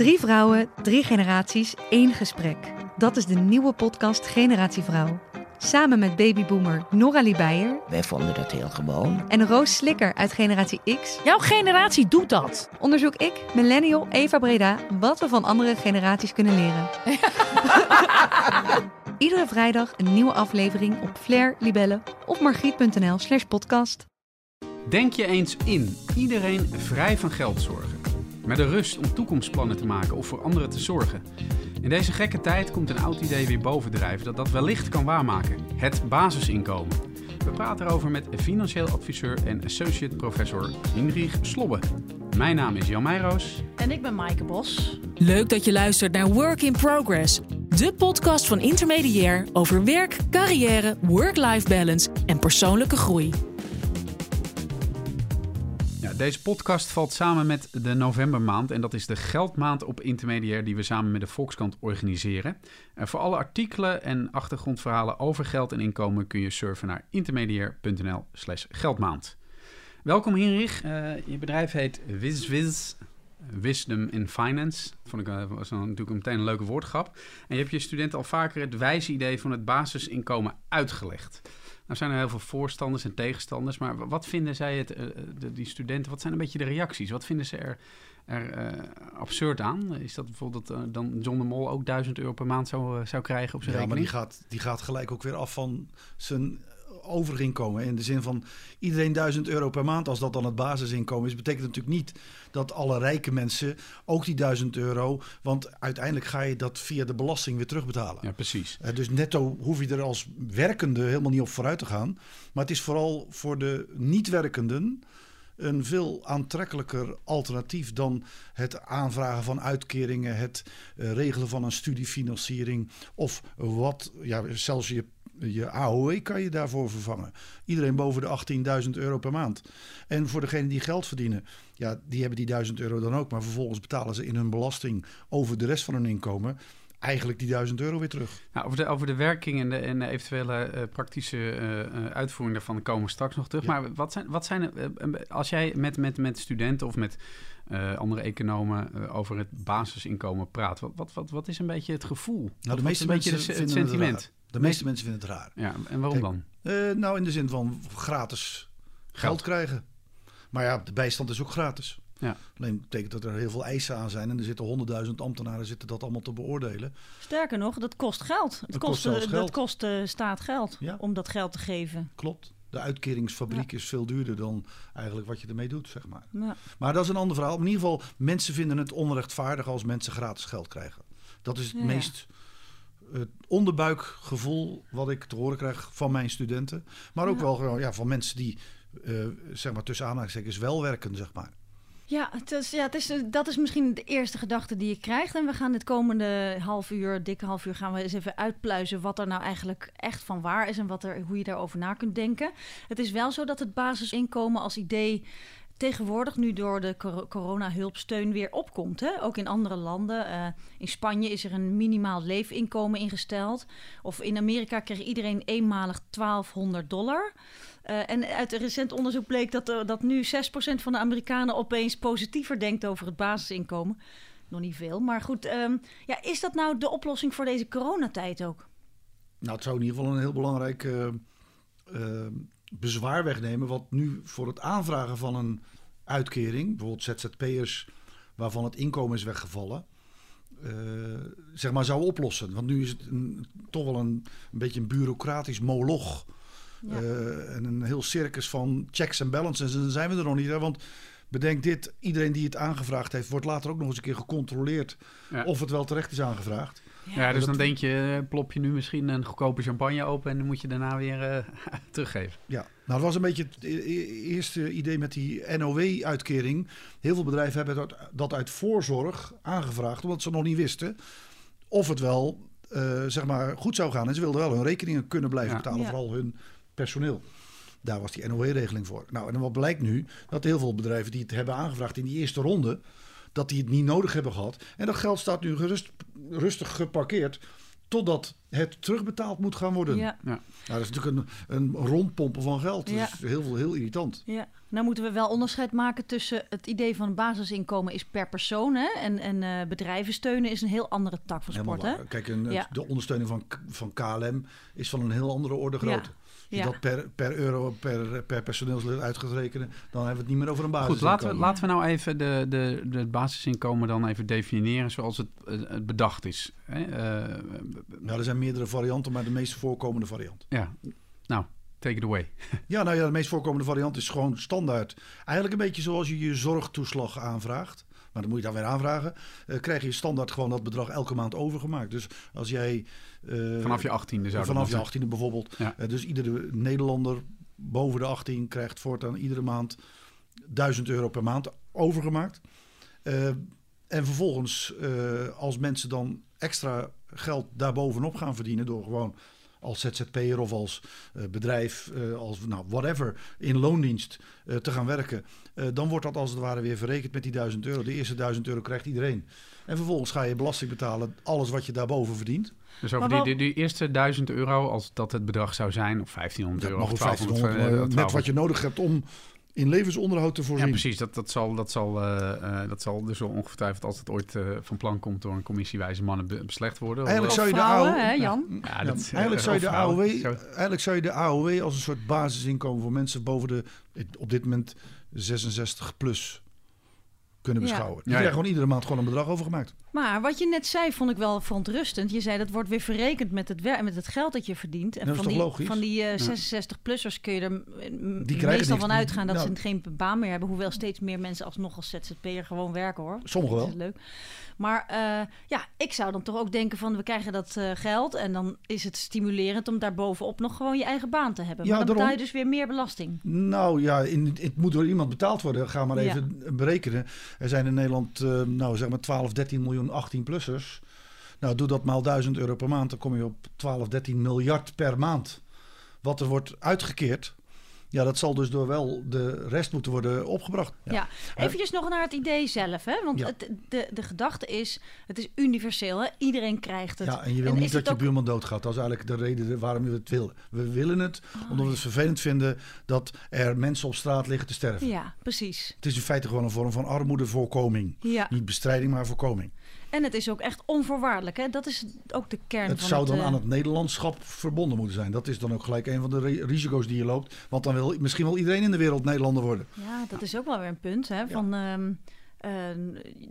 Drie vrouwen, drie generaties, één gesprek. Dat is de nieuwe podcast Generatie Vrouw. Samen met babyboomer Nora Beijer Wij vonden dat heel gewoon. en Roos Slikker uit Generatie X Jouw generatie doet dat. onderzoek ik, millennial Eva Breda, wat we van andere generaties kunnen leren. Iedere vrijdag een nieuwe aflevering op Flair, Libelle of margriet.nl slash podcast. Denk je eens in, iedereen vrij van geldzorgen. Met de rust om toekomstplannen te maken of voor anderen te zorgen. In deze gekke tijd komt een oud idee weer bovendrijven dat dat wellicht kan waarmaken. Het basisinkomen. We praten erover met financieel adviseur en associate professor Hinrich Slobbe. Mijn naam is Jan Meijroos. En ik ben Maaike Bos. Leuk dat je luistert naar Work in Progress, de podcast van Intermediair over werk, carrière, work-life balance en persoonlijke groei. Deze podcast valt samen met de novembermaand en dat is de geldmaand op intermediair die we samen met de Volkskrant organiseren. En voor alle artikelen en achtergrondverhalen over geld en inkomen kun je surfen naar intermediair.nl slash geldmaand. Welkom Hinrich, Eh, je bedrijf heet WizWiz, Wisdom in Finance. Vond ik eh, was natuurlijk meteen een leuke woordgrap. En je hebt je studenten al vaker het wijze idee van het basisinkomen uitgelegd. Nou zijn er heel veel voorstanders en tegenstanders, maar wat vinden zij, het, eh, de, die studenten, wat zijn een beetje de reacties? Wat vinden ze er, er eh, absurd aan? Is dat bijvoorbeeld dat eh, dan John de Mol ook 1000 euro per maand zou, eh, zou krijgen op zijn Ja, maar die rekening? gaat, die gaat gelijk ook weer af van zijn overinkomen. In de zin van iedereen 1000 euro per maand, als dat dan het basisinkomen is, betekent natuurlijk niet dat alle rijke mensen ook die 1000 euro. Want uiteindelijk ga je dat via de belasting weer terugbetalen. Ja, precies. Eh, Dus netto hoef je er als werkende helemaal niet op vooruit te gaan. Maar het is vooral voor de niet-werkenden een veel aantrekkelijker alternatief dan het aanvragen van uitkeringen, het eh, regelen van een studiefinanciering of wat, ja, zelfs je, je AOE kan je daarvoor vervangen. Iedereen boven de 18.000 euro per maand. En voor degenen die geld verdienen, ja, die hebben die 1000 euro dan ook, maar vervolgens betalen ze in hun belasting over de rest van hun inkomen eigenlijk die 1000 euro weer terug. Nou, over, de, over de werking en de, en de eventuele eh, praktische eh, eh, uitvoering daarvan komen we straks nog terug. Ja. Maar wat zijn, wat zijn als jij met, met, met studenten of met andere economen over het basisinkomen praat, wat, wat, wat, wat is een beetje het gevoel? Nou, de meeste is een beetje mensen de- vinden het sentiment? De meeste mensen vinden het raar. Ja, en waarom Kijk, dan? Eh, nou, in de zin van gratis geld, Geld. krijgen. Maar ja, de bijstand is ook gratis. Ja. Alleen betekent dat er heel veel eisen aan zijn. En er zitten honderdduizend ambtenaren zitten dat allemaal te beoordelen. Sterker nog, dat kost geld. Het Dat kost, kost eh, geld. Dat kost de staat geld Ja. om dat geld te geven. Klopt. De uitkeringsfabriek is veel duurder dan eigenlijk wat je ermee doet, zeg maar. Ja. Maar dat is een ander verhaal. In ieder geval, mensen vinden het onrechtvaardig als mensen gratis geld krijgen. Dat is het Ja. meest het onderbuikgevoel wat ik te horen krijg van mijn studenten. Maar ook Ja. wel gewoon, ja, van mensen die, eh, zeg maar tussen aanhalingstekens, wel werken, zeg maar. Ja, het is, ja het is, dat is misschien de eerste gedachte die je krijgt. En we gaan dit komende half uur, dikke half uur, gaan we eens even uitpluizen wat er nou eigenlijk echt van waar is en wat er, hoe je daarover na kunt denken. Het is wel zo dat het basisinkomen als idee tegenwoordig nu door de cor- corona-hulpsteun weer opkomt. Hè? Ook in andere landen. Eh, in Spanje is er een minimaal leefinkomen ingesteld. Of in Amerika kreeg iedereen eenmalig 1200 dollar. Eh, en uit een recent onderzoek bleek dat, dat nu 6% van de Amerikanen opeens positiever denkt over het basisinkomen. Nog niet veel, maar goed. ehm, ja, is dat nou de oplossing voor deze coronatijd ook? Nou, het zou in ieder geval een heel belangrijk eh, bezwaar wegnemen. Wat nu voor het aanvragen van een uitkering, bijvoorbeeld ZZP'ers waarvan het inkomen is weggevallen, eh, zeg maar zou oplossen. Want nu is het een, toch wel een, een beetje een bureaucratisch moloch. Ja. eh, en een heel circus van checks en balances. En dan zijn we er nog niet. Hè? Want bedenk dit, iedereen die het aangevraagd heeft, wordt later ook nog eens een keer gecontroleerd Ja. of het wel terecht is aangevraagd. Ja, dus dan denk je, eh, plop je nu misschien een goedkope champagne open en dan moet je daarna weer eh, teruggeven. Ja, nou dat was een beetje het e- e- eerste idee met die NOW-uitkering. Heel veel bedrijven hebben dat, dat uit voorzorg aangevraagd, omdat ze nog niet wisten of het wel eh, zeg maar goed zou gaan. En ze wilden wel hun rekeningen kunnen blijven Ja. betalen, Ja. vooral hun personeel. Daar was die NOW-regeling voor. Nou, en wat blijkt nu? Dat heel veel bedrijven die het hebben aangevraagd in die eerste ronde, dat die het niet nodig hebben gehad. En dat geld staat nu gerust, rustig geparkeerd, totdat het terugbetaald moet gaan worden. Ja, Ja. Nou, dat is natuurlijk een, een rondpompen van geld. Ja. Dat is heel, veel, heel irritant. ja. Nou moeten we wel onderscheid maken tussen het idee van basisinkomen is per persoon. Hè? En, en eh, bedrijven steunen is een heel andere tak van sport. Hè? Kijk, een, Ja. de ondersteuning van, van KLM is van een heel andere orde grootte. Als je Ja. dat per, per euro per, per personeelslid uit gaat rekenen, dan hebben we het niet meer over een basis. Goed, laten we, laten we nou even de, de, de, het basisinkomen dan even definiëren zoals het, eh, het bedacht is. Hè? Eh, Nou, er zijn meerdere varianten, maar de meest voorkomende variant. ja, nou, take it away. Ja, nou ja, de meest voorkomende variant is gewoon standaard. Eigenlijk een beetje zoals je je zorgtoeslag aanvraagt. Maar dan moet je dan weer aanvragen. eh, krijg je standaard gewoon dat bedrag elke maand overgemaakt. Dus als jij... eh, Vanaf je achttiende zou dat Vanaf je dan 18e bijvoorbeeld. Ja. Eh, dus iedere Nederlander boven de 18 krijgt voortaan iedere maand 1000 euro per maand overgemaakt. En vervolgens, als mensen dan extra geld daarbovenop gaan verdienen door gewoon als ZZP'er of als eh, bedrijf, eh, als nou, whatever, in loondienst eh, te gaan werken, eh, dan wordt dat als het ware weer verrekend met die 1000 euro. De eerste 1000 euro krijgt iedereen. En vervolgens ga je belasting betalen, alles wat je daarboven verdient. Dus over die, die, die eerste 1000 euro, als dat het bedrag zou zijn, of 1500 Dat euro, of ook 1500, 1200, maar eh, net wat je nodig hebt om in levensonderhoud te Ja, voorzien. precies. Dat, dat, zal, dat, zal, eh, eh, dat zal dus wel ongetwijfeld als het ooit eh, van plan komt door een commissie wijze mannen be- beslecht worden. Eigenlijk zou je de hè, Ja. Jan? Ja, Ja, dat, eigenlijk, zou je de. AOW, Zo. eigenlijk zou je de AOW als een soort basisinkomen voor mensen boven de op dit moment 66 plus kunnen beschouwen. Die Ja, ja. krijgen gewoon iedere maand gewoon een bedrag overgemaakt. Maar wat je net zei, vond ik wel verontrustend. Je zei dat wordt weer verrekend met het, met het geld dat je verdient. En Dat is van, toch die, logisch? van die eh, 66-plussers kun je er mm, Die krijgen meestal van uitgaan dat Nou. ze geen baan meer hebben. Hoewel steeds meer mensen alsnog als ZZP'er gewoon werken hoor. Sommigen Dat wel. is leuk. Maar eh, ja, ik zou dan toch ook denken van we krijgen dat eh, geld en dan is het stimulerend om daarbovenop nog gewoon je eigen baan te hebben. Ja, maar dan betaal je daarom. dus weer meer belasting. Nou ja, in, het moet door iemand betaald worden. Ga maar Ja. even berekenen. Er zijn in Nederland, eh, nou zeg maar 12, 13 miljoen 18-plussers. Nou, doe dat maal 1000 euro per maand. Dan kom je op 12, 13 miljard per maand. Wat er wordt uitgekeerd. Ja, dat zal dus door wel de rest moeten worden opgebracht. Ja, eventjes nog naar het idee zelf. Hè? Want Ja. het, de, de gedachte is, het is universeel. Hè? Iedereen krijgt het. Ja, en je wil En niet dat je buurman doodgaat. Dat is eigenlijk de reden waarom we het willen. We willen het omdat we het vervelend vinden dat er mensen op straat liggen te sterven. Ja, precies. Het is in feite gewoon een vorm van armoedevoorkoming. Ja. Niet bestrijding, maar voorkoming. En het is ook echt onvoorwaardelijk. Hè? Dat is ook de kern Het van zou het... dan eh, aan het Nederlandschap verbonden moeten zijn. Dat is dan ook gelijk een van de ri- risico's die je loopt. Want dan wil misschien wel iedereen in de wereld Nederlander worden. Ja, dat is ook wel weer een punt. Hè? Van, ehm, eh,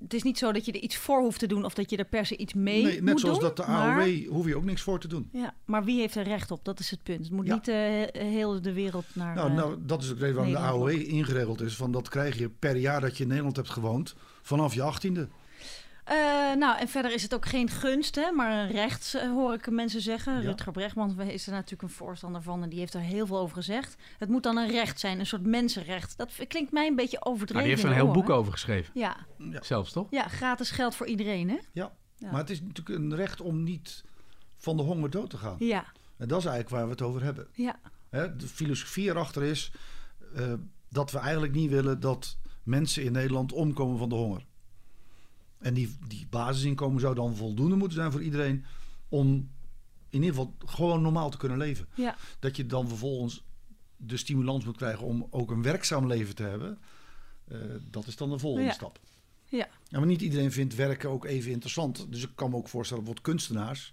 het is niet zo dat je er iets voor hoeft te doen of dat je er per se iets mee nee, net zoals doen, dat de maar- AOW hoef je ook niks voor te doen. Ja, maar wie heeft er recht op? Dat is het punt. Het moet Ja. niet eh, heel de wereld naar... Nou, eh, nou, dat is ook de reden waarom de AOW ingeregeld is. Van dat krijg je per jaar dat je in Nederland hebt gewoond vanaf je achttiende. Eh, nou, en verder is het ook geen gunst, hè, maar een recht, eh, hoor ik mensen zeggen. Ja. Rutger Bregman is er natuurlijk een voorstander van en die heeft er heel veel over gezegd. Het moet dan een recht zijn, een soort mensenrecht. Dat klinkt mij een beetje overdreven. Nou, die heeft er een heel boek over geschreven. Ja. Ja. Zelfs, toch? ja, gratis geld voor iedereen, hè? Ja. Ja. maar het is natuurlijk een recht om niet van de honger dood te gaan. Ja, En dat is eigenlijk waar we het over hebben. ja, Hè, de filosofie erachter is eh, dat we eigenlijk niet willen dat mensen in Nederland omkomen van de honger. En die, die basisinkomen zou dan voldoende moeten zijn voor iedereen om in ieder geval gewoon normaal te kunnen leven. ja. Dat je dan vervolgens de stimulans moet krijgen om ook een werkzaam leven te hebben. eh, dat is dan de volgende Ja. stap. Ja. Ja, maar niet iedereen vindt werken ook even interessant. Dus ik kan me ook voorstellen, bijvoorbeeld kunstenaars.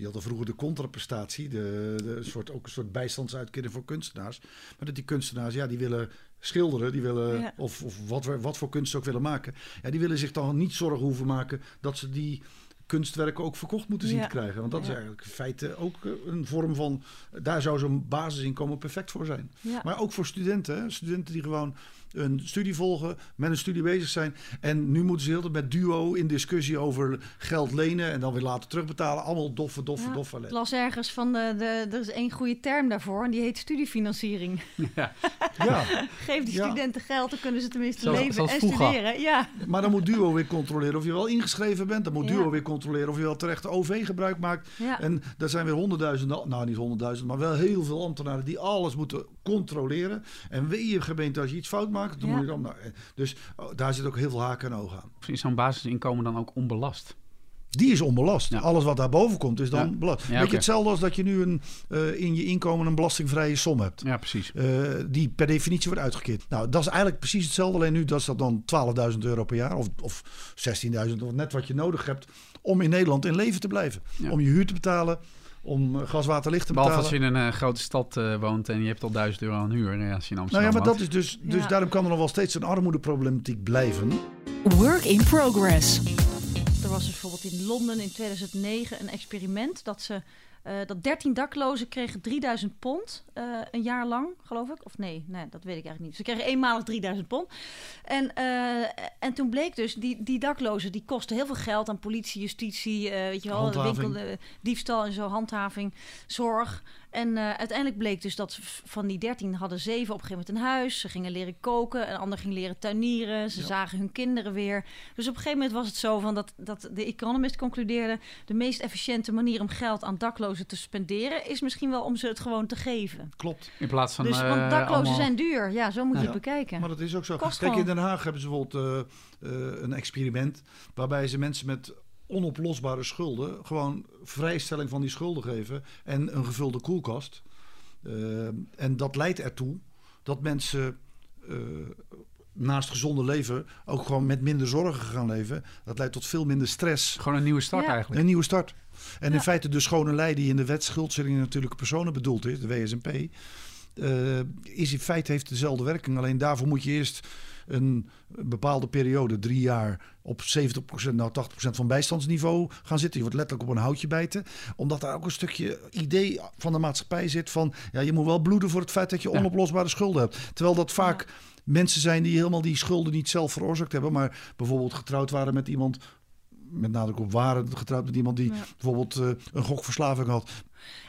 Die hadden vroeger de contraprestatie, de, de soort, ook een soort bijstandsuitkering voor kunstenaars. Maar dat die kunstenaars, ja, die willen schilderen, die willen, Ja. of, of wat, wat voor kunst ze ook willen maken. Ja, die willen zich dan niet zorgen hoeven maken dat ze die kunstwerken ook verkocht moeten zien Ja. te krijgen. Want dat is eigenlijk in feite ook eh, een vorm van, daar zou zo'n basisinkomen perfect voor zijn. ja. Maar ook voor studenten. Hè? Studenten die gewoon een studie volgen, met een studie bezig zijn. En nu moeten ze heel met duo in discussie over geld lenen en dan weer later terugbetalen. Allemaal doffe, doffe, Ja, doffe Ik las ergens van, de, de, er is één goede term daarvoor en die heet studiefinanciering. Ja, Geef die Ja. studenten geld, dan kunnen ze tenminste Zoals- leven zoals en vroeger. studeren. Ja, maar dan moet duo weer controleren of je wel ingeschreven bent. Dan moet Ja. duo weer controleren of je wel terecht OV gebruik maakt. ja. En er zijn weer honderdduizenden, nou niet honderdduizend, maar wel heel veel ambtenaren die alles moeten controleren. En weet je gemeente, als je iets fout maakt, dan Ja. moet je dan. nou, eh, dus oh, daar zit ook heel veel haken en ogen aan. Is zo'n basisinkomen dan ook onbelast? Die is onbelast. Ja. Alles wat daarboven komt is dan Ja. belast. Ja, Weet je, oké. hetzelfde als dat je nu een, eh, in je inkomen een belastingvrije som hebt. Ja, precies. eh, die per definitie wordt uitgekeerd. Nou, dat is eigenlijk precies hetzelfde. Alleen nu dat is dat dan 12.000 euro per jaar. Of, of 16.000, of net wat je nodig hebt om in Nederland in leven te blijven. Ja. Om je huur te betalen. Om eh, gas, water, licht te Behalve betalen. als je in een eh, grote stad eh, woont en je hebt al 1000 euro aan huur eh, als je in Nou Amsterdam ja, maar dat is dus, dus Ja. daarom kan er nog wel steeds een armoedeproblematiek blijven. Work in progress. Er was dus bijvoorbeeld in Londen in 2009 een experiment dat ze eh, dat 13 daklozen kregen 3000 pond eh, een jaar lang, geloof ik. Of nee, nee, dat weet ik eigenlijk niet. Ze kregen eenmalig 3000 pond. En, eh, en toen bleek dus, die, die daklozen die kosten heel veel geld aan politie, justitie, weet je wel, winkel, diefstal en zo, handhaving, zorg. En eh, uiteindelijk bleek dus dat van die 13 hadden zeven op een gegeven moment een huis. Ze gingen leren koken, een ander ging leren tuinieren. Ze Ja. zagen hun kinderen weer. Dus op een gegeven moment was het zo van dat, dat de Economist concludeerde... de meest efficiënte manier om geld aan daklozen te spenderen... is misschien wel om ze het gewoon te geven. Klopt. In plaats van... dus, eh, want daklozen allemaal- zijn duur. Ja, zo moet je het bekijken. Maar dat is ook zo. Kost Kijk, in. Den Haag hebben ze bijvoorbeeld eh, een experiment. waarbij ze mensen met onoplosbare schulden. gewoon vrijstelling van die schulden geven. en een gevulde koelkast. Eh, en dat leidt ertoe dat mensen. eh, naast gezonde leven ook gewoon met minder zorgen gaan leven. Dat leidt tot veel minder stress. Gewoon een nieuwe start Ja. eigenlijk. Een nieuwe start. En in feite de schone lei die in de wet schuldstelling natuurlijke personen bedoeld is, de WSNP, eh, is in feite heeft dezelfde werking. Alleen daarvoor moet je eerst een bepaalde periode, drie jaar, op 70%, nou 80% van bijstandsniveau gaan zitten. Je wordt letterlijk op een houtje bijten. Omdat daar ook een stukje idee van de maatschappij zit van, ja, je moet wel bloeden voor het feit dat je onoplosbare schulden hebt. Terwijl dat vaak mensen zijn die helemaal die schulden niet zelf veroorzaakt hebben, maar bijvoorbeeld getrouwd waren met iemand met nadruk op waren getrouwd met iemand die Ja. bijvoorbeeld eh, een gokverslaving had.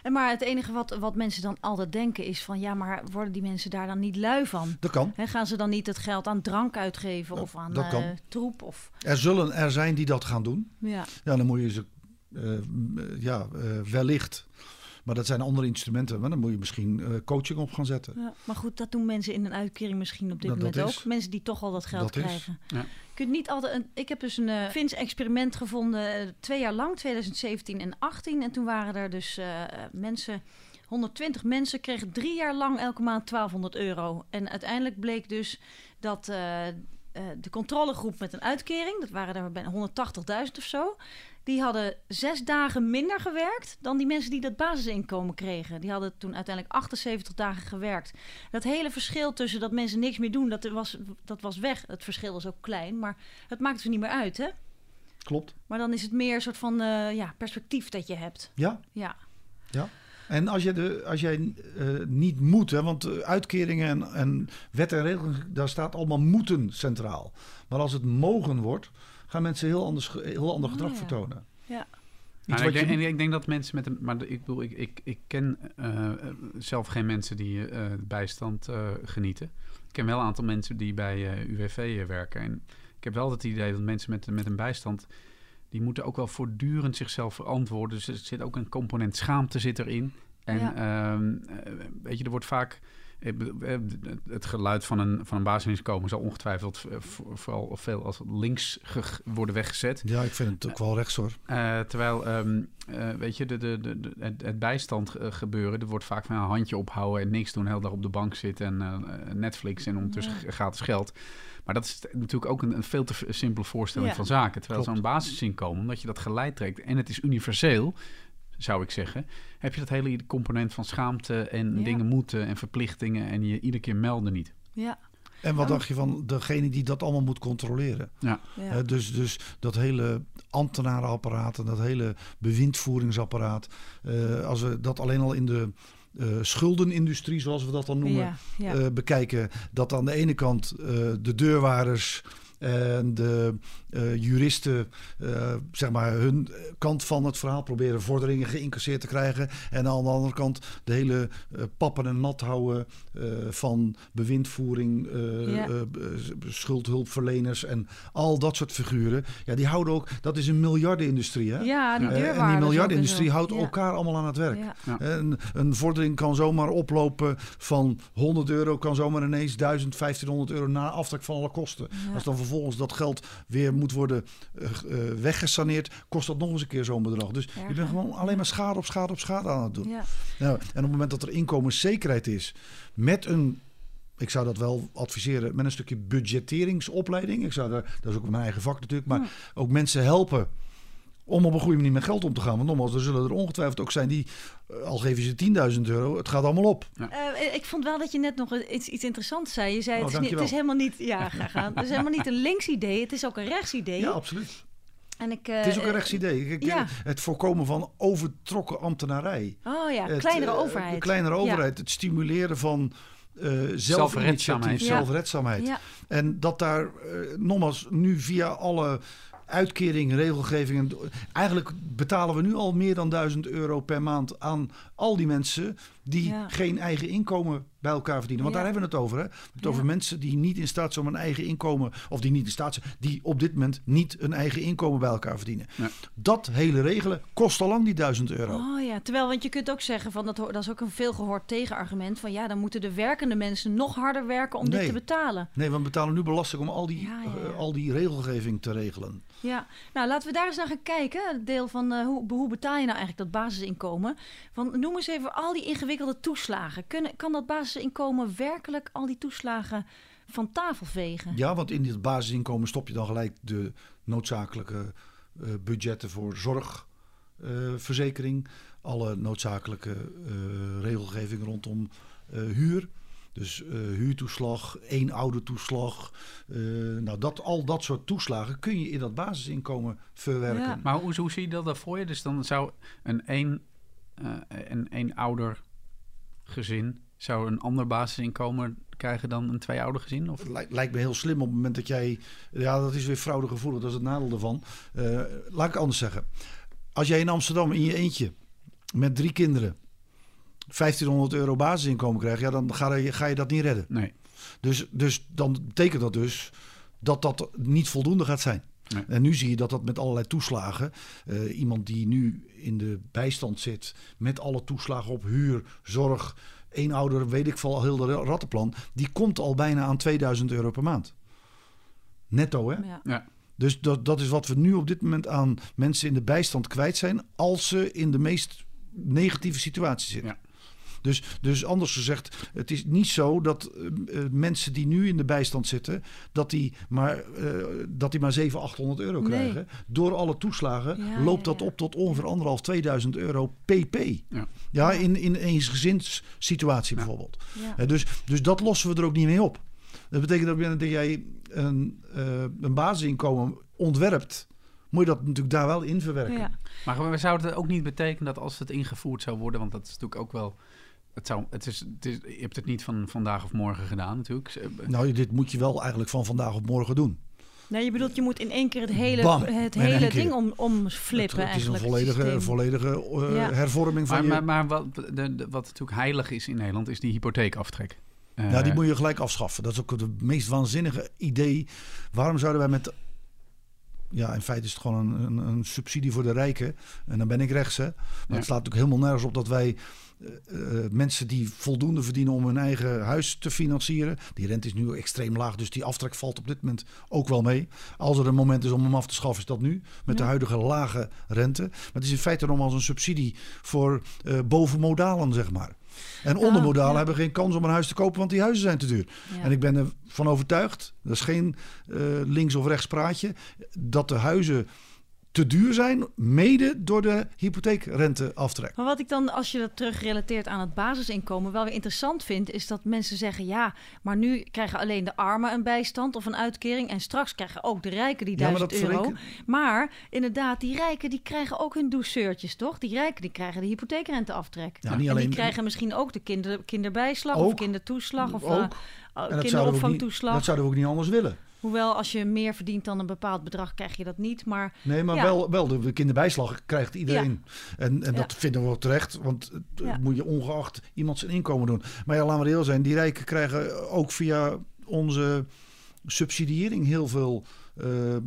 En maar het enige wat, wat mensen dan altijd denken is van... ja, maar worden die mensen daar dan niet lui van? Dat kan. Gaan ze dan niet het geld aan drank uitgeven Ja, of aan dat kan. troep? Of, Er zullen er zijn die dat gaan doen. ja. Ja, dan moet je ze eh, ja, wellicht. Maar dat zijn andere instrumenten. Maar dan moet je misschien eh, coaching op gaan zetten. Ja, maar goed, dat doen mensen in een uitkering misschien op dit Dat- moment dat ook. is- Mensen die toch al dat geld dat is. krijgen. Ja. Je kunt niet altijd. Een, ik heb dus een eh Fins experiment gevonden eh, twee jaar lang, 2017 en 18. En toen waren er dus eh, mensen. 120 mensen kregen drie jaar lang elke maand 1200 euro. En uiteindelijk bleek dus dat eh, de controlegroep met een uitkering, dat waren er bijna 180.000 of zo, die hadden zes dagen minder gewerkt dan die mensen die dat basisinkomen kregen. Die hadden toen uiteindelijk 78 dagen gewerkt. Dat hele verschil tussen dat mensen niks meer doen, dat was, dat was weg. Het verschil was ook klein, maar het maakt dus niet meer uit, hè? Klopt. Maar dan is het meer een soort van eh, ja, perspectief dat je hebt. Ja. Ja, En als, je de, als jij eh, niet moet, hè, want eh, uitkeringen en, en wet en regelgeving, daar staat allemaal moeten centraal. Maar als het mogen wordt, gaan mensen heel, anders, heel ander Oh, gedrag ja. vertonen. Ja. Nou, ik, je- denk, en ik denk dat mensen met een. Maar ik bedoel, ik, ik, ik ken eh, zelf geen mensen die eh, bijstand eh, genieten. Ik ken wel een aantal mensen die bij eh, UWV werken. En ik heb wel het idee dat mensen met, met een bijstand. Die moeten ook wel voortdurend zichzelf verantwoorden. Dus er zit ook een component schaamte zit erin. En Ja. ehm, eh, weet je, er wordt vaak. Eh, Het geluid van een, van een basisinkomen zal ongetwijfeld eh, voor- vooral veel als links ge- worden weggezet. Ja, ik vind het ook wel rechts hoor. Eh, terwijl, ehm, eh, weet je, de, de, de, de- het, het bijstand gebeuren, er wordt vaak van een handje ophouden en niks doen, heel dag op de bank zitten en eh, Netflix en ondertussen Ja. gratis geld. Maar dat is natuurlijk ook een, een veel te simpele voorstelling Ja. van zaken. Terwijl zo'n basisinkomen, omdat je dat geleid trekt en het is universeel, zou ik zeggen, heb je dat hele component van schaamte en Ja. dingen moeten en verplichtingen en je iedere keer melden niet. ja, En wat Ja. dacht je van degene die dat allemaal moet controleren? ja. Hè, dus, dus dat hele ambtenarenapparaat en dat hele bewindvoeringsapparaat. eh, als we dat alleen al in de eh, schuldenindustrie, zoals we dat dan noemen, ja, ja. eh, bekijken. Dat aan de ene kant eh, de deurwaarders en de eh, juristen, eh, zeg maar, hun kant van het verhaal proberen vorderingen geïncasseerd te krijgen. En aan de andere kant de hele eh, pappen en nat houden eh, van bewindvoering, eh, Ja. eh, schuldhulpverleners en al dat soort figuren. Ja, die houden ook, dat is een miljardenindustrie. Hè? ja, die en die miljardenindustrie houdt Ja. elkaar allemaal aan het werk. Ja. En een vordering kan zomaar oplopen van 100 euro, kan zomaar ineens 1000, 1500 euro na aftrek van alle kosten. Ja. Als dan vervolgens vervolgens dat geld weer moet worden uh, uh, weggesaneerd, kost dat nog eens een keer zo'n bedrag. Dus je bent gewoon alleen maar schade op schade op schade aan het doen. Ja. Nou, en op het moment dat er inkomenszekerheid is met een ik zou dat wel adviseren met een stukje budgetteringsopleiding. Ik zou daar, dat is ook mijn eigen vak natuurlijk, maar ook mensen helpen om op een goede manier met geld om te gaan. Want nogmaals, er zullen er ongetwijfeld ook zijn die, uh, al geven ze 10.000 euro, het gaat allemaal op. Ja. Uh, ik vond wel dat je net nog iets, iets interessants zei. Je zei, Oh, het, is niet, het is helemaal niet, ja, graag aan. Het is helemaal niet een links idee, het is ook een rechts idee. Ja, absoluut. En ik, uh, het is ook een rechtsidee. Ik, ja. Het voorkomen van overtrokken ambtenarij. Oh ja, kleinere overheid. kleinere overheid. Het stimuleren van uh, zelfredzaamheid. zelfredzaamheid. Ja. En dat daar, uh, nogmaals, nu via alle uitkering, regelgevingen. Eigenlijk betalen we nu al meer dan 1000 euro per maand aan al die mensen die Ja. geen eigen inkomen bij elkaar verdienen. Want Ja. daar hebben we het over. Hè? Het Ja. over mensen die niet in staat zijn om een eigen inkomen, of die niet in staat zijn, die op dit moment niet een eigen inkomen bij elkaar verdienen. Ja. Dat hele regelen kost al lang die 1000 euro. Oh ja, terwijl, want je kunt ook zeggen van dat, dat is ook een veelgehoord tegenargument van ja, dan moeten de werkende mensen nog harder werken om dit te betalen. Nee, we betalen nu belasting om al die, Ja, ja, ja. eh, al die regelgeving te regelen. Ja, nou laten we daar eens naar gaan kijken. Het deel van eh, hoe, hoe betaal je nou eigenlijk dat basisinkomen? Van, noem eens even al die ingewikkelde toeslagen. Kunnen, kan dat basisinkomen werkelijk al die toeslagen van tafel vegen? Ja, want in dit basisinkomen stop je dan gelijk de noodzakelijke eh, budgetten voor zorgverzekering. alle noodzakelijke eh, regelgeving rondom eh, huur. Dus eh, huurtoeslag, één oude toeslag. eh, nou, dat, al dat soort toeslagen kun je in dat basisinkomen verwerken. Ja. Maar hoe, hoe zie je dat dan voor je? Dus dan zou een één, eh, een één ouder gezin zou een ander basisinkomen krijgen dan een twee ouder gezin? Of? Lijkt, lijkt me heel slim op het moment dat jij... Ja, dat is weer fraudegevoelig, dat is het nadeel ervan. Eh, laat ik anders zeggen. Als jij in Amsterdam in je eentje met drie kinderen 1500 euro basisinkomen krijgt... Ja, dan ga je, ga je dat niet redden. Nee. Dus, dus dan betekent dat dus dat dat niet voldoende gaat zijn. Nee. En nu zie je dat dat met allerlei toeslagen... eh, iemand die nu in de bijstand zit met alle toeslagen op huur, zorg... één ouder, weet ik veel, al heel de rattenplan... die komt al bijna aan 2000 euro per maand. Netto, hè? Ja. Ja. Dus dat, dat is wat we nu op dit moment aan mensen in de bijstand kwijt zijn... als ze in de meest negatieve situatie zitten. Ja. Dus, dus anders gezegd, het is niet zo dat eh, eh, mensen die nu in de bijstand zitten... dat die maar, eh, dat die maar 700, 800 euro Nee. krijgen. Door alle toeslagen Ja, loopt dat ja. op tot ongeveer anderhalf, 2000 euro pp. Ja. Ja, in, in een eensgezinssituatie bijvoorbeeld. Dus, dus dat lossen we er ook niet mee op. Dat betekent dat jij een, eh, een basisinkomen ontwerpt, moet je dat natuurlijk daar wel in verwerken. Ja. Maar we zouden het ook niet betekenen dat als het ingevoerd zou worden, want dat is natuurlijk ook wel. Het zou, het is, het is, je hebt het niet van vandaag of morgen gedaan, natuurlijk. Nou, dit moet je wel eigenlijk van vandaag op morgen doen. Nee, je bedoelt je moet in één keer het hele, Bam, het hele ding om, omflippen het, het is een volledige, volledige eh, Ja. hervorming van Maar, je... maar, maar wat, de, de- wat natuurlijk heilig is in Nederland, is die hypotheekaftrek. Eh, ja, die moet je gelijk afschaffen. Dat is ook het meest waanzinnige idee. Waarom zouden wij met... Ja, in feite is het gewoon een, een, een subsidie voor de rijken. En dan ben ik rechts, hè. Maar Ja. het slaat natuurlijk helemaal nergens op dat wij... eh, eh, mensen die voldoende verdienen om hun eigen huis te financieren. Die rente is nu extreem laag, dus die aftrek valt op dit moment ook wel mee. Als er een moment is om hem af te schaffen, is dat nu. Met de huidige lage rente. Maar het is in feite nog als een subsidie voor eh bovenmodalen, zeg maar. En ondermodalen Ah, ja. hebben geen kans om een huis te kopen, want die huizen zijn te duur. Ja. En ik ben ervan overtuigd, dat is geen links of rechts praatje, dat de huizen te duur zijn, mede door de hypotheekrenteaftrek. Maar wat ik dan, als je dat terugrelateert aan het basisinkomen, wel weer interessant vind, is dat mensen zeggen: ja, maar nu krijgen alleen de armen een bijstand of een uitkering. En straks krijgen ook de rijken die Ja, maar 1000 dat euro. verreken- Maar inderdaad, die rijken die krijgen ook hun douceurtjes, toch? Die rijken die krijgen de hypotheekrenteaftrek. Ja, niet en alleen die krijgen misschien ook de kinder, kinderbijslag of kindertoeslag of Ook. eh, En uh, dat kinderopvangtoeslag. dat zouden we ook niet anders willen. Hoewel als je meer verdient dan een bepaald bedrag, krijg je dat niet. Maar Nee, maar Ja. wel, wel de, de kinderbijslag krijgt iedereen. En, en dat Ja. vinden we terecht, want Ja. moet je ongeacht iemand zijn inkomen doen. Maar ja, laten we reëel zijn, die rijken krijgen ook via onze subsidiëring heel veel eh, eh,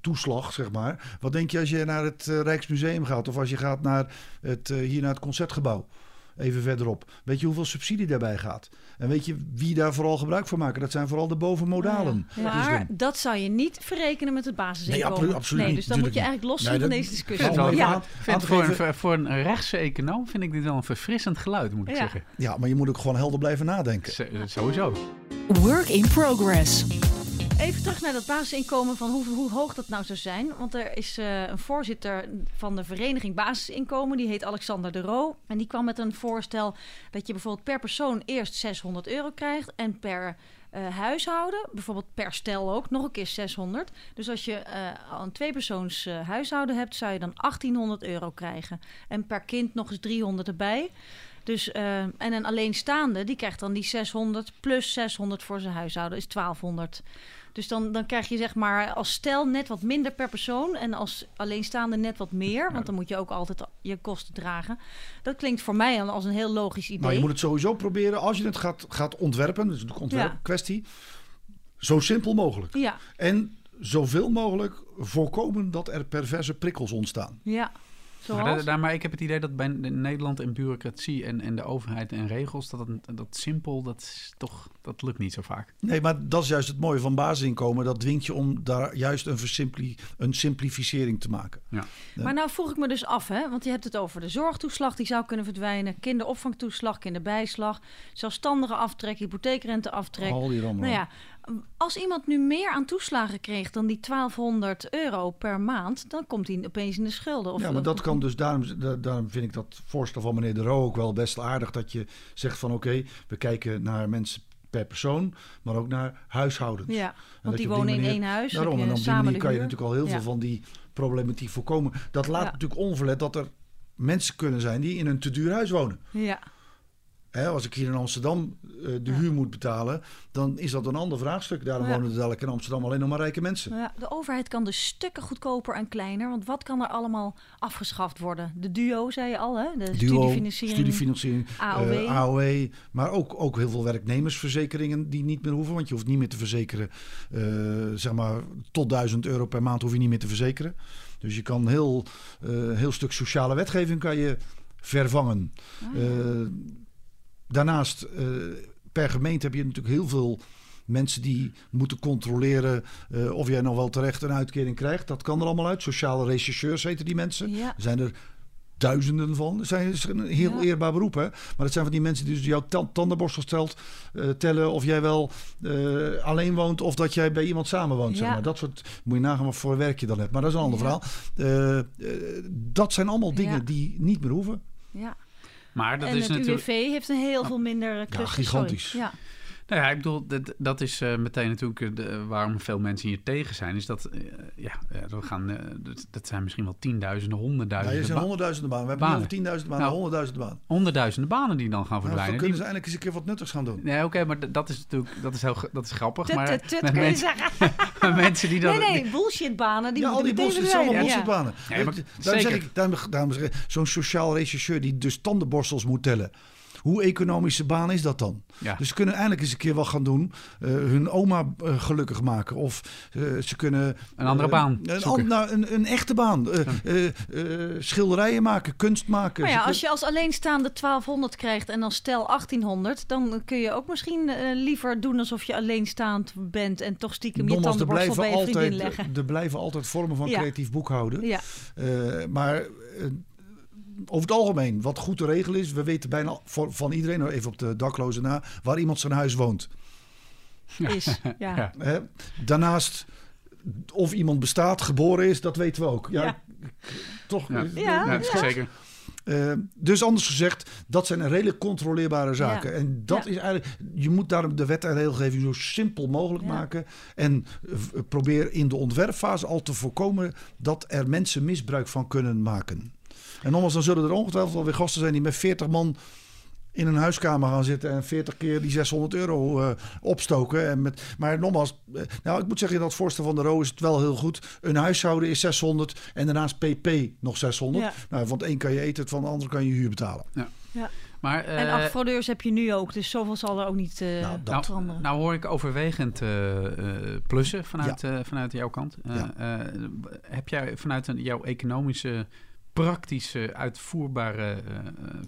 toeslag, zeg maar. Wat denk je als je naar het eh, Rijksmuseum gaat of als je gaat naar het, hier naar het Concertgebouw? Even verderop. Weet je hoeveel subsidie daarbij gaat? En weet je wie daar vooral gebruik van maken? Dat zijn vooral de bovenmodalen. Ja. Maar dat zou je niet verrekenen met het basisinkomen. Nee, absoluut, absoluut nee, niet. dus dan moet je eigenlijk los Nee, van deze discussie. Ja. aan- vind voor, een, voor een rechtse econoom vind ik dit wel een verfrissend geluid, moet ik Ja. zeggen. Ja, maar je moet ook gewoon helder blijven nadenken. Z- sowieso. Work in progress. Even terug naar dat basisinkomen van hoe, hoe hoog dat nou zou zijn. Want er is eh, een voorzitter van de vereniging Basisinkomen, die heet Alexander de Roo. En die kwam met een voorstel dat je bijvoorbeeld per persoon eerst 600 euro krijgt en per eh, huishouden, bijvoorbeeld per stel ook, nog een keer 600. Dus als je eh, een tweepersoons eh, huishouden hebt, zou je dan 1800 euro krijgen. En per kind nog eens 300 erbij. Dus, en een alleenstaande, die krijgt dan die 600 plus 600 voor zijn huishouden, is 1200. Dus dan, dan krijg je zeg maar als stel net wat minder per persoon en als alleenstaande net wat meer. Want dan moet je ook altijd je kosten dragen. Dat klinkt voor mij al als een heel logisch idee. Nou, je moet het sowieso proberen als je het gaat, gaat ontwerpen. Is een ontwerpkwestie. Zo simpel mogelijk. Ja, En zoveel mogelijk voorkomen dat er perverse prikkels ontstaan. ja. Maar, Zoals? daar, maar ik heb het idee dat bij de- Nederland en bureaucratie en, en de overheid en regels, dat, het- dat simpel, dat, is toch, dat lukt niet zo vaak. Nee, maar dat is juist het mooie van basisinkomen. Dat dwingt je om daar juist een, versimpli een simplificering te maken. Maar nou vroeg ik me dus af, hè? want je hebt het over de zorgtoeslag, die zou kunnen verdwijnen, kinderopvangtoeslag, kinderbijslag, zelfstandige aftrek, hypotheekrenteaftrek. Al die rommel. Nou ja, als iemand nu meer aan toeslagen kreeg dan die 1200 euro per maand, dan komt hij opeens in de schulden. Of, ja, maar dat kan dus, daarom, da- daarom vind ik dat voorstel van meneer De Roo ook wel best aardig. Dat je zegt van oké, we kijken naar mensen per persoon, maar ook naar huishoudens. Ja, want die wonen in één huis. Daarom, en op die manier kan je natuurlijk al heel veel van die problematiek voorkomen. Dat laat Ja. natuurlijk onverlet dat er mensen kunnen zijn die in een te duur huis wonen. Ja, Hè, als ik hier in Amsterdam eh, de Ja. huur moet betalen, dan is dat een ander vraagstuk. Daarom Ja. wonen er dadelijk in Amsterdam alleen nog maar rijke mensen. ja, de overheid kan dus stukken goedkoper en kleiner. Want wat kan er allemaal afgeschaft worden? De duo, zei je al, hè? De Duo, studiefinanciering. studiefinanciering, AOW. eh, AOW, maar ook, ook heel veel werknemersverzekeringen die niet meer hoeven. Want je hoeft niet meer te verzekeren, eh, zeg maar, tot 1000 euro per maand hoef je niet meer te verzekeren. Dus je kan heel, heel stuk sociale wetgeving kan je vervangen. Ah, daarnaast, eh, per gemeente heb je natuurlijk heel veel mensen die moeten controleren eh, of jij nog wel terecht een uitkering krijgt. Dat kan er allemaal uit. Sociale rechercheurs heten die mensen. ja. Er zijn er duizenden van. Dat zijn- is een heel Ja. eerbaar beroep, hè? Maar dat zijn van die mensen die dus jouw ta- tandenborstel stelt, eh, tellen of jij wel alleen woont of dat jij bij iemand samenwoont. Zeg Ja. maar. Dat soort moet je nagaan wat voor werk je dan hebt. Maar dat is een ander verhaal. Dat zijn allemaal dingen die niet meer hoeven. ja. Maar dat en is het natuurlijk. UWV heeft een heel veel minder clusters. gigantisch. Sorry. Ja. Nou ja, ik bedoel, dat, dat is eh, meteen natuurlijk eh, de- waarom veel mensen hier tegen zijn. Is dat, eh, ja, we gaan, dat, dat zijn misschien wel tienduizenden, Ja, honderdduizenden, er zijn ba- honderdduizenden banen. We hebben banen. over tienduizenden banen, Nou, honderdduizenden banen. honderdduizenden banen die dan gaan Nou, dan verdwijnen. kunnen ze eindelijk eens een keer wat nuttigs gaan doen. Nee, oké, maar dat is natuurlijk dat is heel, dat is grappig. Tut, maar tut, tut, met kun je mensen, zeggen. met mensen die dan... Nee, nee, bullshitbanen. Die ja, al die bullshit, het zijn allemaal verdwijnen. bullshitbanen. Ja, maar daarom zeg ik, daarom, daarom zeg ik, zo'n sociaal rechercheur die dus tandenborstels moet tellen. Hoe economische baan is dat dan? Ja. Dus ze kunnen eindelijk eens een keer wat gaan doen. eh, hun oma eh, gelukkig maken. Of eh, ze kunnen... Een andere baan Een, nou, een, een echte baan. Eh, eh, eh, schilderijen maken, kunst maken. Maar Ze ja, als je als alleenstaande 1200 krijgt en dan stel 1800, dan kun je ook misschien liever doen alsof je alleenstaand bent en toch stiekem je tandenborstel blijven, bij je vriendin altijd, leggen. er blijven altijd vormen van Ja. creatief boekhouden. Ja, Eh, maar over het algemeen, wat goed te regelen is, we weten bijna voor- van iedereen, nou even op de daklozen na, waar iemand zijn huis woont. is. Ja. Ja. Hè? Daarnaast, of iemand bestaat, geboren is, dat weten we ook. Ja, Ja. toch? Ja. Ja, Ja, dat is ja. zeker. eh, dus anders gezegd, dat zijn redelijk controleerbare zaken. Ja. En dat Ja. is eigenlijk, je moet daarom de wet en regelgeving zo simpel mogelijk Ja. maken. En eh, probeer in de ontwerpfase al te voorkomen dat er mensen misbruik van kunnen maken. En nogmaals, dan zullen er ongetwijfeld wel weer gasten zijn die met 40 man in een huiskamer gaan zitten en 40 keer die 600 euro eh, opstoken. En met, maar nogmaals, eh, nou ik moet zeggen, in dat voorstel van de RO is het wel heel goed. Een huishouden is 600 en daarnaast PP nog 600. Ja. Nou, van het een kan je eten, van de ander kan je huur betalen. Maar, En eh, acht fraudeurs heb je nu ook, dus zoveel zal er ook niet eh Nou, dat- nou, veranderen. nou hoor ik overwegend eh, eh, plussen vanuit, eh, vanuit jouw kant. Eh, Ja. eh, heb jij vanuit een, jouw economische praktische, uitvoerbare uh,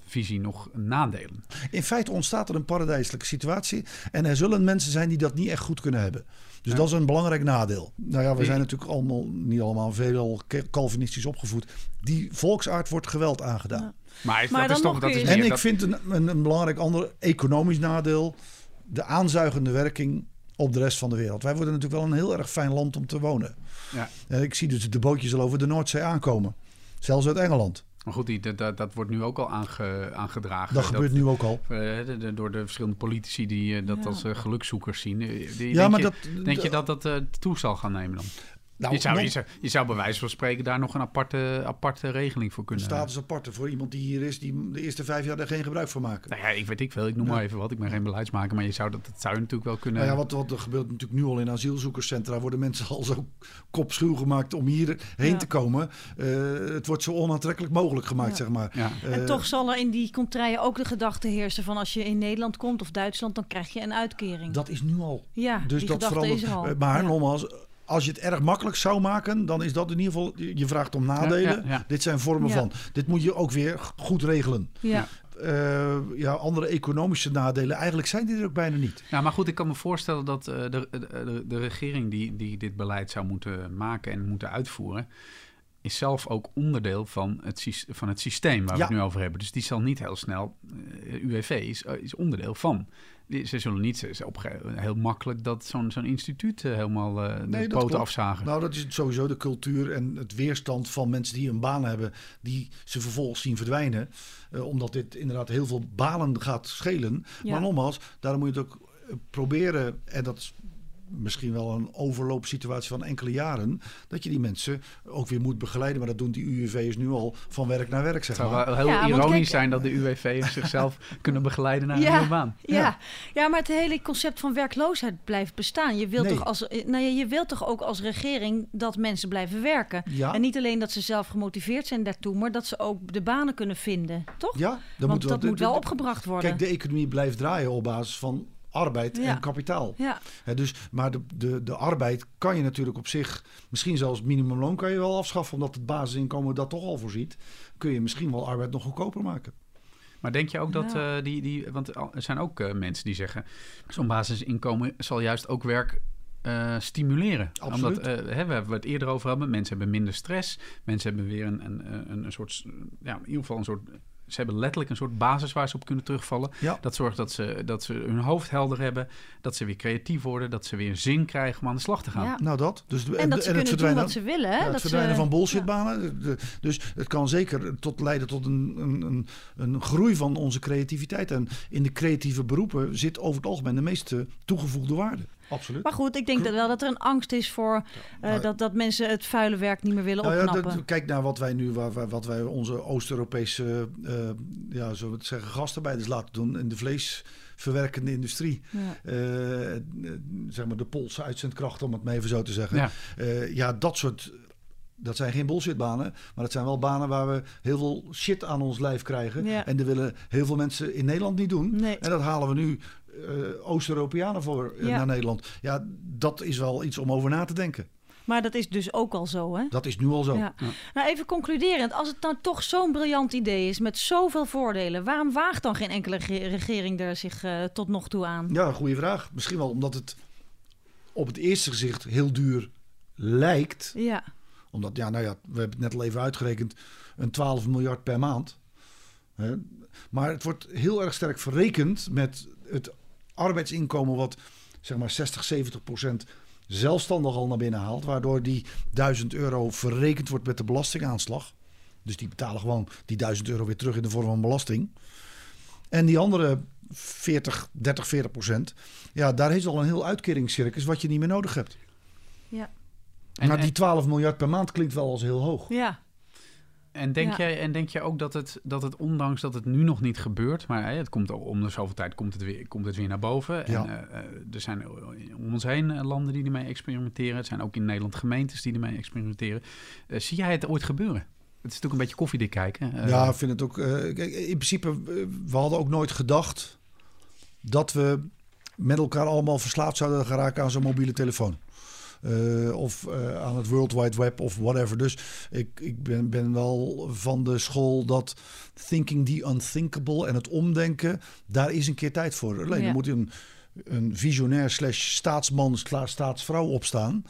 visie nog nadelen? In feite ontstaat er een paradijselijke situatie. En er zullen mensen zijn die dat niet echt goed kunnen hebben. Dus dat is een belangrijk nadeel. Nou ja, we zijn natuurlijk allemaal, niet allemaal veel Calvinistisch opgevoed. Die volksaard wordt geweld aangedaan. Ja. Maar, maar dat is toch, dat is en ik vind een, een, een, belangrijk ander economisch nadeel. De aanzuigende werking op de rest van de wereld. Wij worden natuurlijk wel een heel erg fijn land om te wonen. Ja. En ik zie dus de bootjes al over de Noordzee aankomen. Zelfs uit Engeland. Maar goed, die, dat, dat wordt nu ook al aange, aangedragen. Dat, gebeurt nu ook al. De, door de verschillende politici die uh, dat als uh, gelukzoekers zien. Die, ja, maar je, dat, denk je dat dat toe zal gaan nemen dan? Nou, je, zou, je, zou, je zou bij wijze van spreken daar nog een aparte, aparte regeling voor kunnen hebben. Status aparte voor iemand die hier is, die de eerste vijf jaar er geen gebruik van maken. Nou ja, ik weet ik veel. Ik noem maar even wat. Ik ben geen beleidsmaker, maar je zou dat, dat zou je natuurlijk wel kunnen. Nou ja, wat, wat er gebeurt natuurlijk nu al in asielzoekerscentra, worden mensen al zo kopschuw gemaakt om hierheen ja. te komen. Uh, het wordt zo onaantrekkelijk mogelijk gemaakt, zeg maar. Uh, en toch zal er in die contraien ook de gedachte heersen van als je in Nederland komt of Duitsland, dan krijg je een uitkering. Dat is nu al. Ja, dus die dat verandert. Is al. Eh, maar nogmaals als je het erg makkelijk zou maken, dan is dat in ieder geval. Je vraagt om nadelen. Dit zijn vormen van. Dit moet je ook weer goed regelen. Ja. Uh, ja, andere economische nadelen. Eigenlijk zijn die er ook bijna niet. Ja, maar goed, ik kan me voorstellen dat uh, de, de, de, regering die, die dit beleid zou moeten maken en moeten uitvoeren, is zelf ook onderdeel van het, van het systeem waar we het nu over hebben. Dus die zal niet heel snel. Uh, eh, UWV is, is onderdeel van ze zullen niet op, heel makkelijk dat zo'n zo'n instituut uh, helemaal uh, nee, de poten afzagen. Nou, dat is sowieso de cultuur en het weerstand van mensen die een baan hebben, die ze vervolgens zien verdwijnen. Uh, omdat dit inderdaad heel veel banen gaat schelen. Maar nogmaals, daarom moet je het ook proberen, en dat misschien wel een overloopsituatie van enkele jaren. Dat je die mensen ook weer moet begeleiden. Maar dat doen die UWV's nu al van werk naar werk. Zeg Het zou wel heel ironisch zijn dat de UWV's zichzelf kunnen begeleiden naar een nieuwe baan. Ja. Ja. maar het hele concept van werkloosheid blijft bestaan. Je wilt, toch, als, nou ja, je wilt toch ook als regering dat mensen blijven werken. En niet alleen dat ze zelf gemotiveerd zijn daartoe, maar dat ze ook de banen kunnen vinden. Toch? Ja, Want moet dat moet wel opgebracht worden. Kijk, de economie blijft draaien op basis van arbeid en kapitaal. Ja. dus, maar de, de, de arbeid kan je natuurlijk op zich, misschien zelfs minimumloon kan je wel afschaffen, omdat het basisinkomen dat toch al voorziet. Kun je misschien wel arbeid nog goedkoper maken. Maar denk je ook dat uh, die, die, want er zijn ook uh, mensen die zeggen, zo'n basisinkomen zal juist ook werk uh, stimuleren. Absoluut. Omdat, hè, we hebben het eerder over hebben. Mensen hebben minder stress. Mensen hebben weer een, een, een, een soort, ja, in ieder geval een soort ze hebben letterlijk een soort basis waar ze op kunnen terugvallen. Ja. Dat zorgt dat ze, dat ze hun hoofd helder hebben, dat ze weer creatief worden, dat ze weer zin krijgen om aan de slag te gaan. Ja. Nou dat. Dus, en, en dat ze en kunnen doen wat ze willen. Ja, het dat verdwijnen van bullshitbanen. Dus het kan zeker tot leiden tot een, een, een, een groei van onze creativiteit. En in de creatieve beroepen zit over het algemeen de meeste toegevoegde waarde. Absoluut. Maar goed, ik denk dat wel dat er een angst is voor uh, dat, dat mensen het vuile werk niet meer willen nou opknappen. Ja, kijk naar wat wij nu, waar, wat wij onze Oost-Europese, uh, ja, zo het zeggen, gastarbeiders laten doen in de vleesverwerkende industrie. Ja. Uh, zeg maar de Poolse uitzendkracht, om het maar even zo te zeggen. Ja, ja dat soort dat zijn geen bullshitbanen, maar dat zijn wel banen waar we heel veel shit aan ons lijf krijgen. Ja. En dat willen heel veel mensen in Nederland niet doen. Nee. En dat halen we nu uh, Oost-Europeanen voor uh, naar Nederland. Ja, dat is wel iets om over na te denken. Maar dat is dus ook al zo, hè? Dat is nu al zo. Ja. Nou, even concluderend. Als het nou toch zo'n briljant idee is met zoveel voordelen... waarom waagt dan geen enkele regering er zich uh, tot nog toe aan? Ja, goede vraag. Misschien wel omdat het op het eerste gezicht heel duur lijkt. Ja. Omdat, ja, nou ja, we hebben het net al even uitgerekend... een 12 miljard per maand. Hè? Maar het wordt heel erg sterk verrekend met het arbeidsinkomen wat zeg maar 60, 70 procent zelfstandig al naar binnen haalt. Waardoor die 1000 euro verrekend wordt met de belastingaanslag. Dus die betalen gewoon die 1000 euro weer terug in de vorm van belasting. En die andere 40, 30, 40 procent. Ja, daar is al een heel uitkeringscircus wat je niet meer nodig hebt. Ja. En, maar die 12 miljard per maand klinkt wel als heel hoog. Ja. En denk, jij, en denk je ook dat het, dat het, ondanks dat het nu nog niet gebeurt, maar hè, het komt om de zoveel tijd komt het weer, komt het weer naar boven. En, uh, er zijn om ons heen eh, landen die ermee experimenteren. Het zijn ook in Nederland gemeentes die ermee experimenteren. Uh, zie jij het ooit gebeuren? Het is natuurlijk een beetje koffiedik kijken. ja, ik vind het ook. in principe, we hadden ook nooit gedacht dat we met elkaar allemaal verslaafd zouden geraken aan zo'n mobiele telefoon. Eh, of eh, aan het World Wide Web of whatever. Dus ik, ik ben, ben wel van de school dat thinking the unthinkable en het omdenken, daar is een keer tijd voor. Alleen Ja. moet een, een visionair slash staatsman slash staatsvrouw opstaan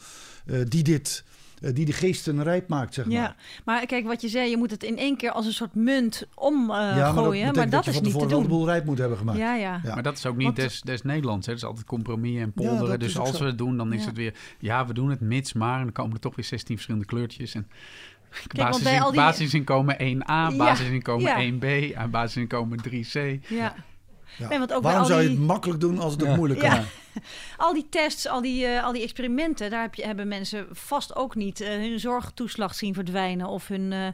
eh, die dit, die de geesten rijp maakt, zeg maar. Ja, maar kijk wat je zei, je moet het in één keer als een soort munt omgooien. Ja, maar dat gooien, betekent maar dat je is van niet te wel de doen. boel rijp moet hebben gemaakt. Ja, ja. Ja. Maar dat is ook niet Want- des, des Nederlands. Hè. Het is altijd compromis en polderen. dat dus als zo. we het doen, dan is het weer... Ja, we doen het mits, maar... En dan komen er toch weer 16 verschillende kleurtjes. En basisin- die- basisinkomen 1A, Ja, basisinkomen ja. 1B en basisinkomen 3C. ja. Ja. Nee, want ook bij Waarom al zou je die- het makkelijk doen als het ook moeilijk Ja. kan? Al die tests, al die, eh, al die experimenten, daar heb je, hebben mensen vast ook niet eh, hun zorgtoeslag zien verdwijnen of hun, eh,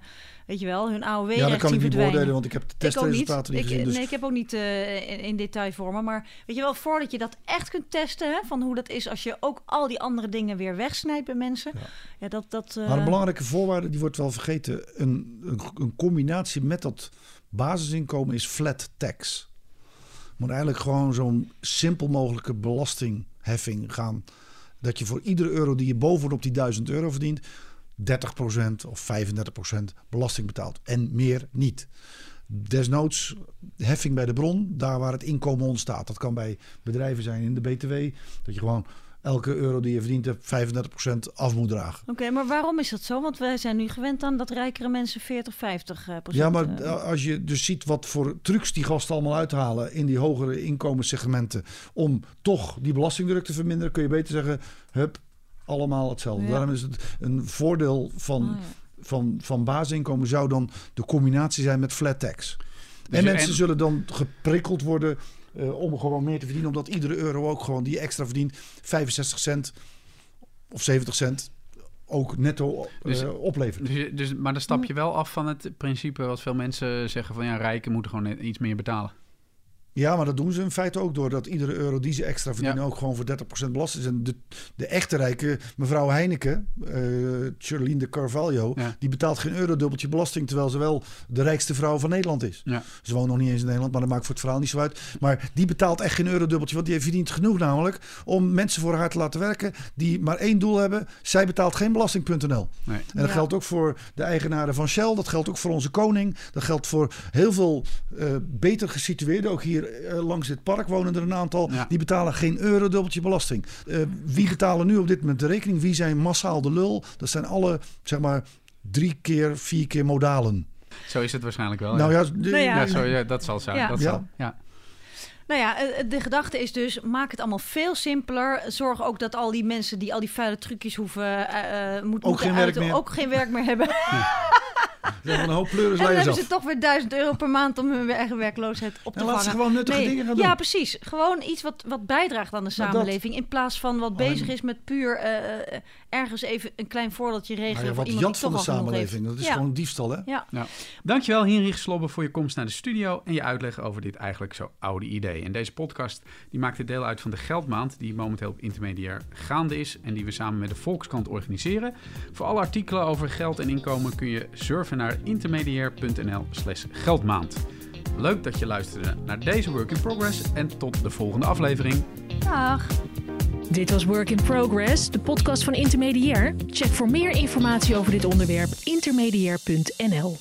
weet je wel, hun AOW-recht Ja, dat kan zien ik niet verdwijnen. beoordelen, want ik heb de Ik ook niet. testresultaten niet Ik, gezien. Dus Nee, ik heb ook niet eh, in, in detailvormen. Maar weet je wel, voordat je dat echt kunt testen, hè, van hoe dat is als je ook al die andere dingen weer wegsnijdt bij mensen. Ja, Ja. dat. dat eh, Maar een belangrijke voorwaarde, die wordt wel vergeten. Een, een, een combinatie met dat basisinkomen is flat tax. Moet eigenlijk gewoon zo'n simpel mogelijke belastingheffing gaan. Dat je voor iedere euro die je bovenop die 1000 euro verdient, 30% of 35% belasting betaalt. En meer niet. Desnoods heffing bij de bron, daar waar het inkomen ontstaat. Dat kan bij bedrijven zijn in de BTW. Dat je gewoon elke euro die je verdient hebt 35% af moet dragen. Oké, maar waarom is dat zo? Want wij zijn nu gewend aan dat rijkere mensen 40, 50 eh, procent... Ja, maar eh, als je dus ziet wat voor trucs die gasten allemaal uithalen in die hogere inkomenssegmenten om toch die belastingdruk te verminderen, kun je beter zeggen, hup, allemaal hetzelfde. Ja. Daarom is het een voordeel van, oh ja. van, van basisinkomen zou dan de combinatie zijn met flat tax. Dus en je- mensen en- zullen dan geprikkeld worden eh, om gewoon meer te verdienen, omdat iedere euro ook gewoon die je extra verdient 65 cent of 70 cent ook netto eh, Dus- oplevert. Dus, dus, maar dan stap je wel af van het principe wat veel mensen zeggen van ja, rijken moeten gewoon net iets meer betalen. Ja, maar dat doen ze in feite ook doordat iedere euro die ze extra verdienen Ja. ook gewoon voor 30% belasting is. En de, de echte rijke, mevrouw Heineken, eh Charlene de Carvalho, Ja. die betaalt geen euro dubbeltje belasting, terwijl ze wel de rijkste vrouw van Nederland is. Ja. Ze woont nog niet eens in Nederland, maar dat maakt voor het verhaal niet zo uit. Maar die betaalt echt geen euro dubbeltje, want die verdient genoeg namelijk om mensen voor haar te laten werken die maar één doel hebben. Zij betaalt geen belasting.nl. Nee. En dat Ja. geldt ook voor de eigenaren van Shell. Dat geldt ook voor onze koning. Dat geldt voor heel veel eh, beter gesitueerden. Ook hier eh, langs dit park wonen er een aantal. Ja. Die betalen geen euro dubbeltje belasting. Eh, wie betalen nu op dit moment de rekening? Wie zijn massaal de lul? Dat zijn alle, zeg maar, drie keer, vier keer modalen. Zo is het waarschijnlijk wel. nou ja. ja, Nou ja. Ja, zo, ja, dat zal zijn. Ja. Dat Ja. zal, ja. Nou ja, eh, de gedachte is dus, maak het allemaal veel simpeler. Zorg ook dat al die mensen die al die vuile trucjes hoeven, eh, eh, moet, Ook moeten geen werk uiten, meer. ook geen werk meer hebben. Hebben een hoop pleuris En dan hebben af. ze toch weer 1000 euro per maand om hun eigen werkloosheid op te En laat ze vangen. gewoon nuttige dingen gaan doen. Ja, precies. Gewoon iets wat, wat bijdraagt aan de dat- samenleving. In plaats van wat Alleen- bezig is met puur eh, eh, ergens even een klein voordeeltje regelen Nou ja, voor wat iemand jat van de samenleving. Dat is Ja. gewoon diefstal, hè? Ja. Nou, dankjewel Hinrich Slobbe voor je komst naar de studio en je uitleg over dit eigenlijk zo oude idee. En deze podcast die maakt dit deel uit van de Geldmaand die momenteel op intermediair gaande is en die we samen met de Volkskrant organiseren. Voor alle artikelen over geld en inkomen kun je surfen naar intermediair.nl slash geldmaand. Leuk dat je luisterde naar deze Work in Progress en tot de volgende aflevering. Dag. Dit was Work in Progress, de podcast van Intermediair. Check voor meer informatie over dit onderwerp intermediair.nl.